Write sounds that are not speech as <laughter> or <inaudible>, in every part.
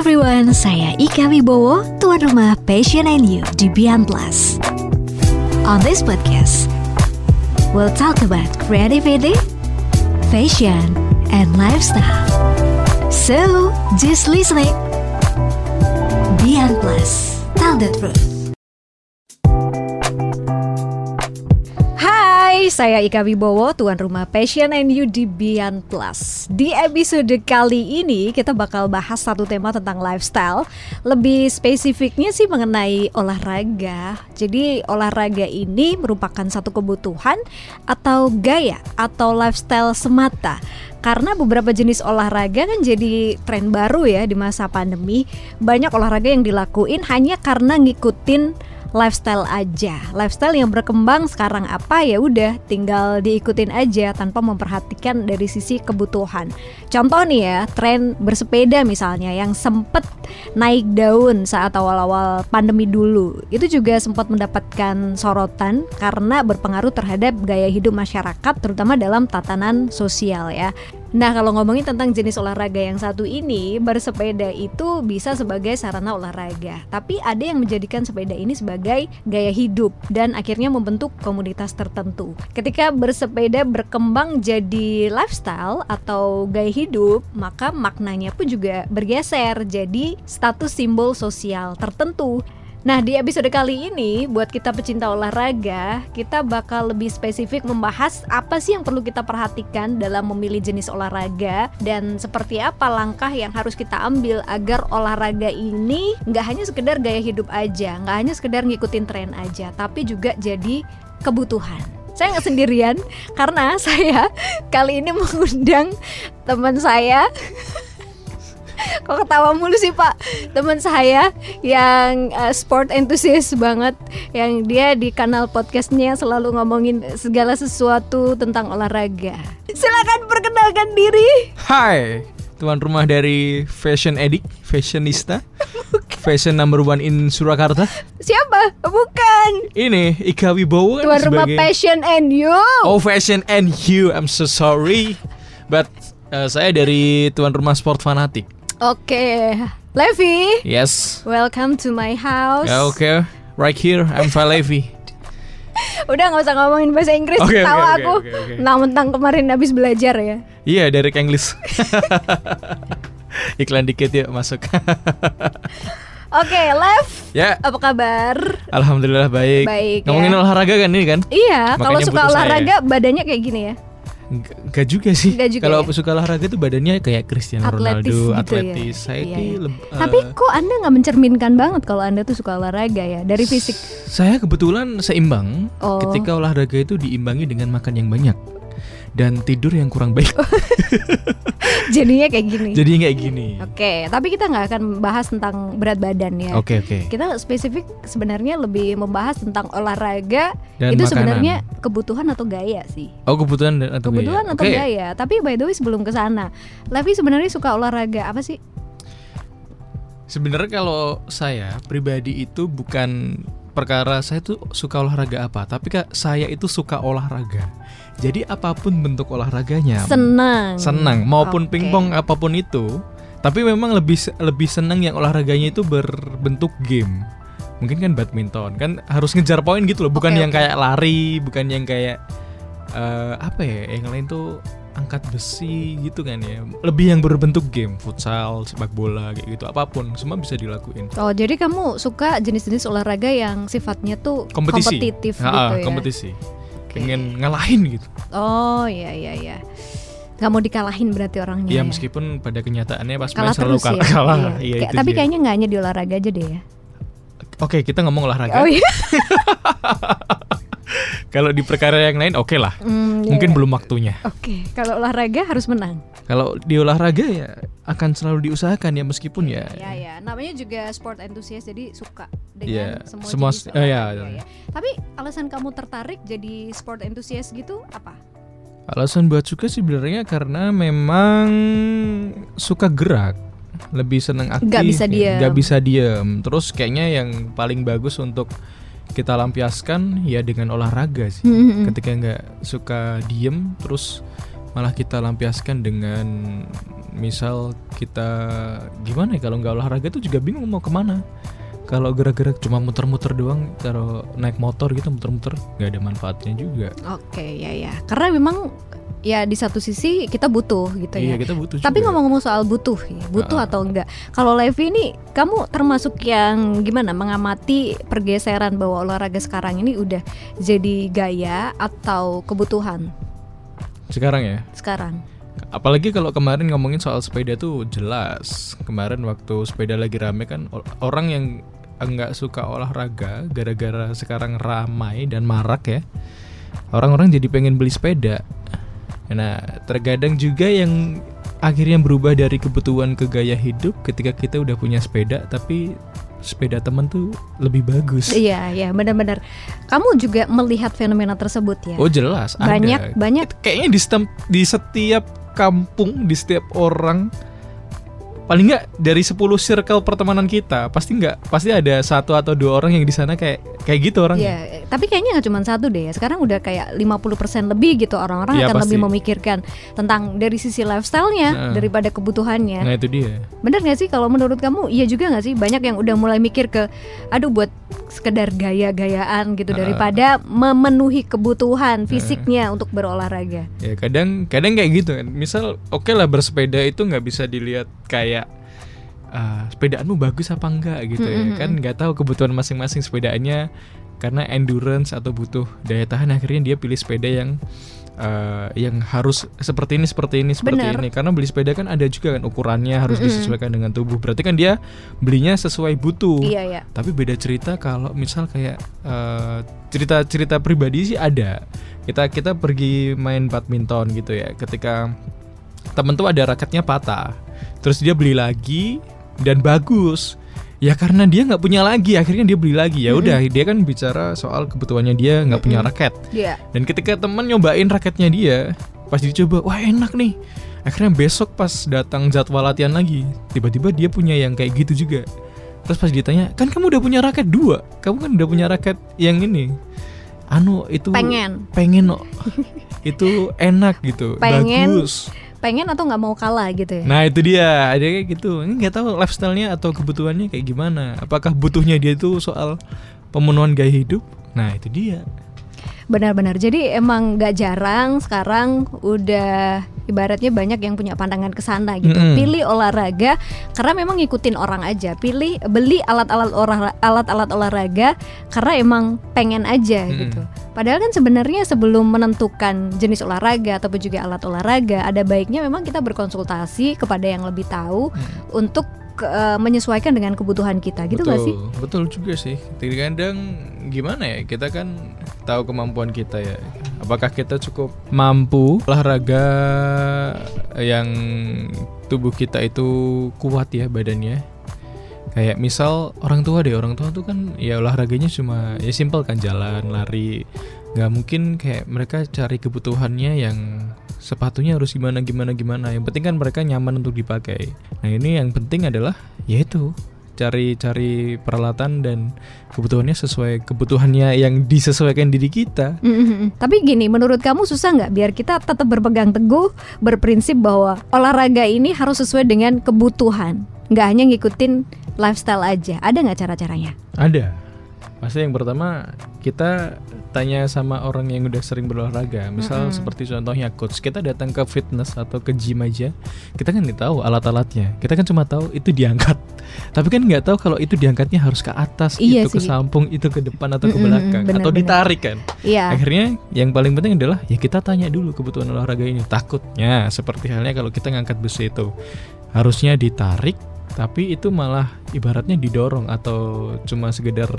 everyone, saya Ika Wibowo, tuan rumah Passion and You di Beyond Plus. On this podcast, we'll talk about creativity, fashion, and lifestyle. So, just listening. Beyond Plus, tell the truth. Saya Ika Wibowo, tuan rumah Passion and You di Beyond Plus. Di episode kali ini kita bakal bahas satu tema tentang lifestyle. Lebih spesifiknya sih mengenai olahraga. Jadi olahraga ini merupakan satu kebutuhan atau gaya atau lifestyle semata. Karena beberapa jenis olahraga kan jadi tren baru ya di masa pandemi. Banyak olahraga yang dilakuin hanya karena ngikutin lifestyle aja. Lifestyle yang berkembang sekarang apa ya udah tinggal diikutin aja tanpa memperhatikan dari sisi kebutuhan. Contoh nih ya, tren bersepeda misalnya yang sempet naik daun saat awal-awal pandemi dulu. Itu juga sempat mendapatkan sorotan karena berpengaruh terhadap gaya hidup masyarakat terutama dalam tatanan sosial ya. Nah, kalau ngomongin tentang jenis olahraga yang satu ini, bersepeda itu bisa sebagai sarana olahraga. Tapi ada yang menjadikan sepeda ini sebagai gaya hidup dan akhirnya membentuk komunitas tertentu. Ketika bersepeda berkembang jadi lifestyle atau gaya hidup, maka maknanya pun juga bergeser jadi status simbol sosial tertentu. Nah, di episode kali ini, buat kita pecinta olahraga, kita bakal lebih spesifik membahas apa sih yang perlu kita perhatikan dalam memilih jenis olahraga dan seperti apa langkah yang harus kita ambil agar olahraga ini nggak hanya sekedar gaya hidup aja, nggak hanya sekedar ngikutin tren aja, tapi juga jadi kebutuhan. Saya nggak sendirian karena <laughs> saya kali ini mengundang teman saya <laughs> Kok ketawa mulu sih pak? Teman saya yang uh, sport enthusiast banget Yang dia di kanal podcastnya selalu ngomongin segala sesuatu tentang olahraga. Silakan perkenalkan diri. Hai, tuan rumah dari Fashion Edict, Fashionista <laughs> Fashion number one in Surakarta. Siapa? Bukan. Ini Ika Wibowo kan Tuan rumah sebagai- Passion and You. Oh Fashion and You, I'm so sorry. But uh, saya dari tuan rumah Sport Fanatik Oke. Levi? Yes. Welcome to my house. Ya oke, right here, I'm Valevi <laughs> Udah nggak usah ngomongin bahasa Inggris oke, Tahu oke, aku. oke, oke. Mentang kemarin habis belajar ya. Iya, Derek English. <laughs> Iklan dikit yuk masuk. <laughs> Oke Lev. Ya, Apa kabar? Alhamdulillah baik. Baik, Ngomongin ya. olahraga kan ini kan? Iya, kalau suka butuh saya. olahraga badannya kayak gini ya. Enggak, juga sih. Juga Kalau ya? suka olahraga tuh badannya kayak Cristiano Atletis Ronaldo, gitu atletis. ya. Saya Iya, iya. leb- Tapi kok Anda nggak mencerminkan banget kalau Anda tuh suka olahraga ya dari fisik. saya kebetulan seimbang Oh. ketika olahraga itu diimbangi dengan makan yang banyak dan tidur yang kurang baik. <laughs> Jadinya kayak gini. Jadi kayak gini. Oke, tapi kita nggak akan bahas tentang berat badan ya. Oke oke. Kita spesifik sebenarnya lebih membahas tentang olahraga Dan itu makanan. sebenarnya kebutuhan atau gaya sih. Oh kebutuhan dan atau Kebutuhan gaya. atau Oke. gaya. Tapi by the way sebelum ke sana, Levi sebenarnya suka olahraga apa sih? Sebenarnya kalau saya pribadi itu bukan perkara saya tuh suka olahraga apa, tapi kak saya itu suka olahraga. Jadi apa pun bentuk olahraganya, Senang. senang maupun Oke. pingpong apa pun itu tapi memang lebih lebih senang yang olahraganya itu berbentuk game mungkin kan badminton kan harus ngejar poin gitu loh bukan Oke, yang oke. kayak lari bukan yang kayak eh, apa ya yang lain tuh angkat besi gitu kan ya lebih yang berbentuk game futsal sepak bola kayak gitu apa pun semua bisa dilakuin Oh, jadi kamu suka jenis-jenis olahraga yang sifatnya tuh kompetisi kompetitif Ha, gitu ya? kompetisi pengen ngalahin gitu Oh, iya iya iya. Gak mau dikalahin berarti orangnya. ya ya? meskipun pada kenyataannya pas kalah main selalu terus kalah, ya. kalah. Iya. Itu tapi dia. kayaknya nggak hanya di olahraga aja deh ya. Oke, kita ngomong olahraga. Oh iya. <laughs> Kalau di perkara yang lain oke lah. Hmm, iya, Mungkin iya. belum waktunya. Oke, kalau olahraga harus menang. Kalau di olahraga ya akan selalu diusahakan ya meskipun ya. Ya ya, namanya juga sport enthusiast jadi suka Iya, dengan semua, semua- jenis oh, iya, olahraga iya. ya. Tapi alasan kamu tertarik jadi sport enthusiast gitu apa? Alasan buat suka sih sebenarnya karena memang suka gerak, lebih senang aktif. Nggak bisa ya, diem. nggak bisa diem. Terus kayaknya yang paling bagus untuk kita lampiaskan ya dengan olahraga sih. Hmm, Ketika nggak suka diem, terus malah kita lampiaskan dengan misal kita gimana ya kalau nggak olahraga tuh juga bingung mau ke mana kalau gerak-gerak cuma muter-muter doang kalau naik motor gitu muter-muter nggak ada manfaatnya juga Oke ya ya. Karena memang ya di satu sisi kita butuh gitu iya ya. kita butuh Tapi ngomong-ngomong soal butuh, ya, butuh Ah. atau enggak? Kalau Levi ini, kamu termasuk yang gimana mengamati pergeseran bahwa olahraga sekarang ini udah jadi gaya atau kebutuhan sekarang ya sekarang? apalagi kalau kemarin ngomongin soal sepeda tuh jelas kemarin waktu sepeda lagi rame kan orang yang nggak suka olahraga gara-gara sekarang ramai dan marak ya orang-orang jadi pengen beli sepeda nah terkadang juga yang akhirnya berubah dari kebutuhan ke gaya hidup ketika kita udah punya sepeda tapi sepeda temen tuh lebih bagus Iya, iya, benar-benar. Kamu juga melihat fenomena tersebut ya? oh jelas banyak, ada banyak. kayaknya di setiap di setiap kampung di setiap orang paling nggak dari 10 circle pertemanan kita pasti nggak pasti ada satu atau dua orang yang di sana kayak kayak gitu orang Iya, tapi kayaknya nggak cuma satu deh ya. Sekarang udah kayak 50% lebih gitu orang-orang Iya, akan pasti. lebih memikirkan tentang dari sisi lifestyle-nya Nah. daripada kebutuhannya. nah itu dia Bener gak sih kalau menurut kamu iya juga gak sih banyak yang udah mulai mikir ke aduh buat sekedar gaya-gayaan gitu Ah. daripada memenuhi kebutuhan fisiknya untuk berolahraga. ya kadang kadang kayak gitu kan misal oke lah bersepeda itu nggak bisa dilihat kayak ah, sepedaanmu bagus apa enggak? gitu ya. Mm-mm. kan nggak tahu kebutuhan masing-masing sepedaannya. Karena endurance atau butuh daya tahan akhirnya dia pilih sepeda yang eh, yang harus seperti ini seperti ini seperti Benar. ini. Karena beli sepeda kan ada juga kan ukurannya harus Mm-mm. disesuaikan dengan tubuh. Berarti kan dia belinya sesuai butuh. Iya ya. tapi beda cerita kalau misal kayak eh, cerita-cerita pribadi sih ada. Kita kita pergi main badminton gitu ya. Ketika temen tuh ada raketnya patah terus dia beli lagi dan bagus. Ya karena dia nggak punya lagi akhirnya dia beli lagi. Ya udah dia kan bicara soal kebutuhannya dia nggak punya raket. Iya. dan ketika temen nyobain raketnya dia pas dicoba wah enak nih. Akhirnya besok pas datang jadwal latihan lagi tiba-tiba dia punya yang kayak gitu juga. Terus pas ditanya kan kamu udah punya raket dua? Kamu kan udah punya raket yang ini. Anu itu Pengen. pengen no. itu enak gitu Pengen. bagus Pengen atau nggak mau kalah gitu ya. nah itu dia. Ada kayak gitu. Nggak tahu lifestyle-nya atau kebutuhannya kayak gimana. Apakah butuhnya dia itu soal pemenuhan gaya hidup? Nah itu dia Benar-benar. Jadi emang nggak jarang sekarang udah ibaratnya banyak yang punya pandangan ke sana gitu. Mm-mm. Pilih olahraga karena memang ngikutin orang aja. Pilih beli alat-alat olah- alat-alat olahraga karena emang pengen aja Mm-mm. gitu. Padahal kan sebenarnya sebelum menentukan jenis olahraga ataupun juga alat olahraga, ada baiknya memang kita berkonsultasi kepada yang lebih tahu untuk ke- eh, menyesuaikan dengan kebutuhan kita gitu betul, gak sih? Betul juga sih. Kadang gimana ya? Kita kan tahu kemampuan kita ya. Apakah kita cukup mampu olahraga yang tubuh kita itu kuat ya badannya? Kayak misal orang tua deh, orang tua tuh kan ya olahraganya cuma ya simpel kan jalan, lari. nggak mungkin kayak mereka cari kebutuhannya yang sepatunya harus gimana gimana gimana. Yang penting kan mereka nyaman untuk dipakai. Nah ini yang penting adalah yaitu cari-cari peralatan dan kebutuhannya sesuai kebutuhannya yang disesuaikan diri kita. Mm-mm. Tapi gini, menurut kamu susah nggak biar kita tetap berpegang teguh, berprinsip bahwa olahraga ini harus sesuai dengan kebutuhan, nggak hanya ngikutin lifestyle aja. Ada nggak cara-caranya? Ada. Pasti yang pertama kita tanya sama orang yang udah sering berolahraga. Misal Mm-mm. seperti contohnya coach, kita datang ke fitness atau ke gym aja, kita kan nggak tahu alat-alatnya. Kita kan cuma tahu itu diangkat. <laughs> Tapi kan nggak tahu kalau itu diangkatnya harus ke atas, Iya itu ke sampung, itu ke depan atau ke Mm-mm, belakang bener, atau bener. ditarik kan. Iya. Akhirnya yang paling penting adalah ya kita tanya dulu kebutuhan olahraga ini. Takutnya seperti halnya kalau kita ngangkat besi itu harusnya ditarik tapi itu malah ibaratnya didorong atau cuma sekedar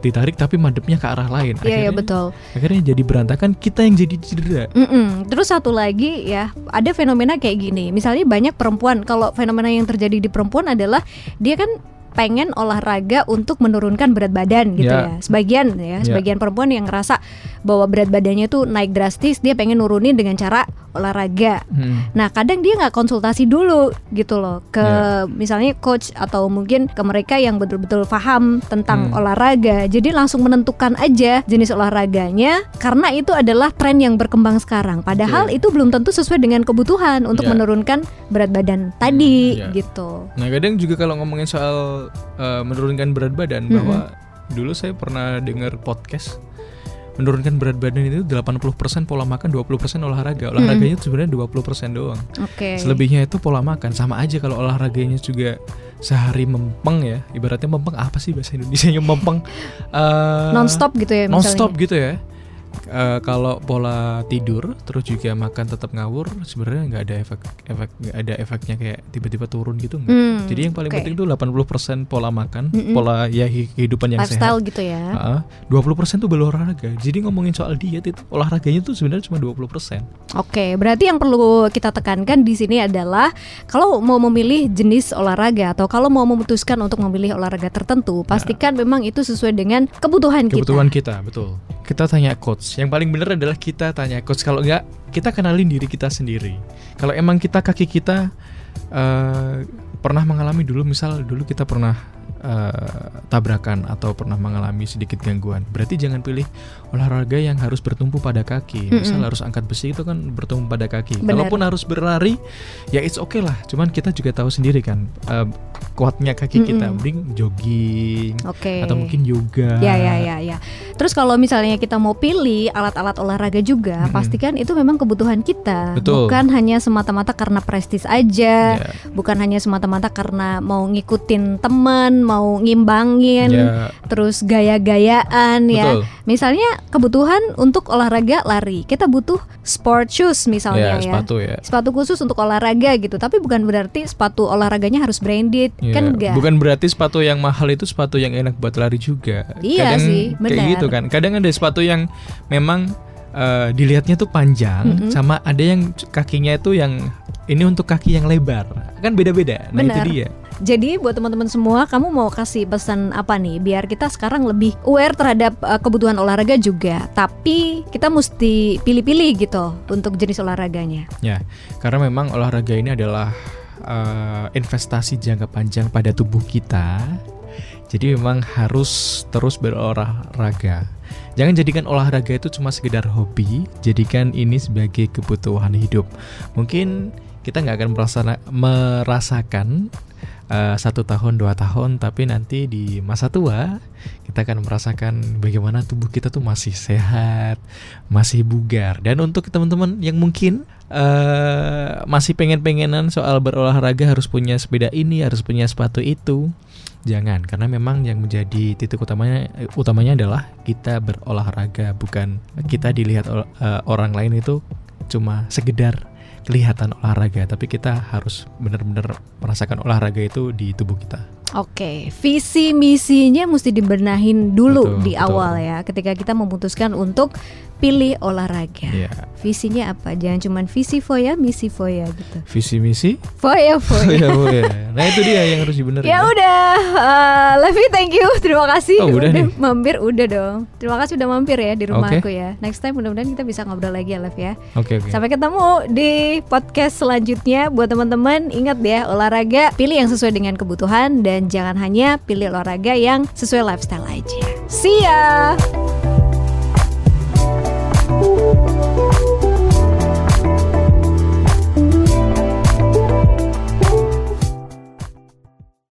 ditarik tapi madepnya ke arah lain. Iya, Akhirnya- betul. Akhirnya jadi berantakan, kita yang jadi cedera. Mm-mm. Terus satu lagi ya, ada fenomena kayak gini. Misalnya banyak perempuan, kalau fenomena yang terjadi di perempuan adalah dia kan pengen olahraga untuk menurunkan berat badan gitu Ya. ya. Sebagian ya, sebagian perempuan yang ngerasa bahwa berat badannya tuh naik drastis, dia pengen nurunin dengan cara olahraga. Hmm. Nah, kadang dia nggak konsultasi dulu gitu loh ke Ya. misalnya coach atau mungkin ke mereka yang betul-betul paham tentang Hmm. olahraga. Jadi langsung menentukan aja jenis olahraganya karena itu adalah tren yang berkembang sekarang. Padahal Betul. itu belum tentu sesuai dengan kebutuhan untuk Ya. menurunkan berat badan tadi ya. gitu. Nah kadang juga kalau ngomongin soal eh, menurunkan berat badan Mm-mm. bahwa dulu saya pernah dengar podcast menurunkan berat badan itu 80% pola makan 20% olahraga. Olahraganya itu sebenarnya 20% doang. Oke. selebihnya itu pola makan. Sama aja kalau olahraganya juga sehari mempeng ya. Ibaratnya mempeng apa sih bahasa Indonesia nya mempeng <laughs> Eh, non-stop gitu ya misalnya. non-stop gitu ya Eh, kalau pola tidur terus juga makan tetap ngawur sebenarnya nggak ada efek efek nggak ada efeknya kayak tiba-tiba turun gitu nggak Hmm, jadi yang paling oke. penting tuh 80% pola makan Mm-mm. pola ya hi- kehidupan yang lifestyle sehat gitu ya. Heeh. 20% tuh berolahraga jadi ngomongin soal diet itu olahraganya tuh sebenarnya cuma 20% Oke, berarti yang perlu kita tekankan di sini adalah kalau mau memilih jenis olahraga atau kalau mau memutuskan untuk memilih olahraga tertentu, pastikan memang itu sesuai dengan kebutuhan, kebutuhan kita. kita betul kita tanya coach yang paling bener adalah kita tanya coach kalau enggak kita kenalin diri kita sendiri. Kalau emang kita kaki kita eh, pernah mengalami dulu misal dulu kita pernah eh, tabrakan atau pernah mengalami sedikit gangguan berarti jangan pilih olahraga yang harus bertumpu pada kaki misal Mm-mm. harus angkat besi itu kan bertumpu pada kaki Benar. kalaupun harus berlari ya it's okay lah cuman kita juga tahu sendiri kan eh, kuatnya kaki kita Mm-mm. mending jogging Oke. atau mungkin yoga Ya ya ya ya. Terus kalau misalnya kita mau pilih alat-alat olahraga juga, Mm-mm. pastikan itu memang kebutuhan kita, Betul. bukan hanya semata-mata karena prestis aja, Ya. bukan hanya semata-mata karena mau ngikutin teman, mau ngimbangin, Ya, terus gaya-gayaan ya. betul. Kebutuhan untuk olahraga lari, kita butuh sport shoes misalnya ya, ya. sepatu ya. Sepatu khusus untuk olahraga gitu, tapi bukan berarti sepatu olahraganya harus branded, Ya, kan enggak. Bukan berarti sepatu yang mahal itu sepatu yang enak buat lari juga. Iya Kadang sih, kayak benar. gitu kan. Kadang ada sepatu yang memang eh, dilihatnya tuh panjang, Mm-mm. sama ada yang kakinya itu yang ini untuk kaki yang lebar. Kan beda-beda. Nah Benar. itu dia. Jadi buat teman-teman semua, kamu mau kasih pesan apa nih? Biar kita sekarang lebih aware terhadap uh, kebutuhan olahraga juga, tapi kita mesti pilih-pilih gitu untuk jenis olahraganya. Ya, karena memang olahraga ini adalah eh, investasi jangka panjang pada tubuh kita. Jadi memang harus terus berolahraga. Jangan jadikan olahraga itu cuma sekedar hobi, jadikan ini sebagai kebutuhan hidup. Mungkin kita nggak akan merasa- merasakan eh, satu tahun dua tahun, tapi nanti di masa tua kita akan merasakan bagaimana tubuh kita tuh masih sehat, masih bugar. Dan untuk teman-teman yang mungkin eh masih pengen-pengenan soal berolahraga harus punya sepeda ini, harus punya sepatu itu. Jangan, karena memang yang menjadi titik utamanya utamanya adalah kita berolahraga, bukan kita dilihat eh, orang lain itu cuma sekedar kelihatan olahraga, tapi kita harus benar-benar merasakan olahraga itu di tubuh kita. Oke, visi misinya mesti dibenahin dulu Betul, di betul. awal ya, ketika kita memutuskan untuk pilih olahraga. Ya, Visinya apa? Jangan cuma visi foya, misi foya gitu. visi misi. Foya <laughs> foya. ya, Bu, ya. Nah itu dia yang harus dibenerin. Ya udah, uh, Levi thank you, terima kasih Oh, udah nih. mampir, udah dong. Terima kasih udah mampir ya di rumahku Oke. ya. Next time mudah-mudahan kita bisa ngobrol lagi ya, Lev ya. Oke oke. Sampai ketemu di podcast selanjutnya. Buat teman-teman ingat ya olahraga pilih yang sesuai dengan kebutuhan dan jangan hanya pilih olahraga yang sesuai lifestyle aja. See ya.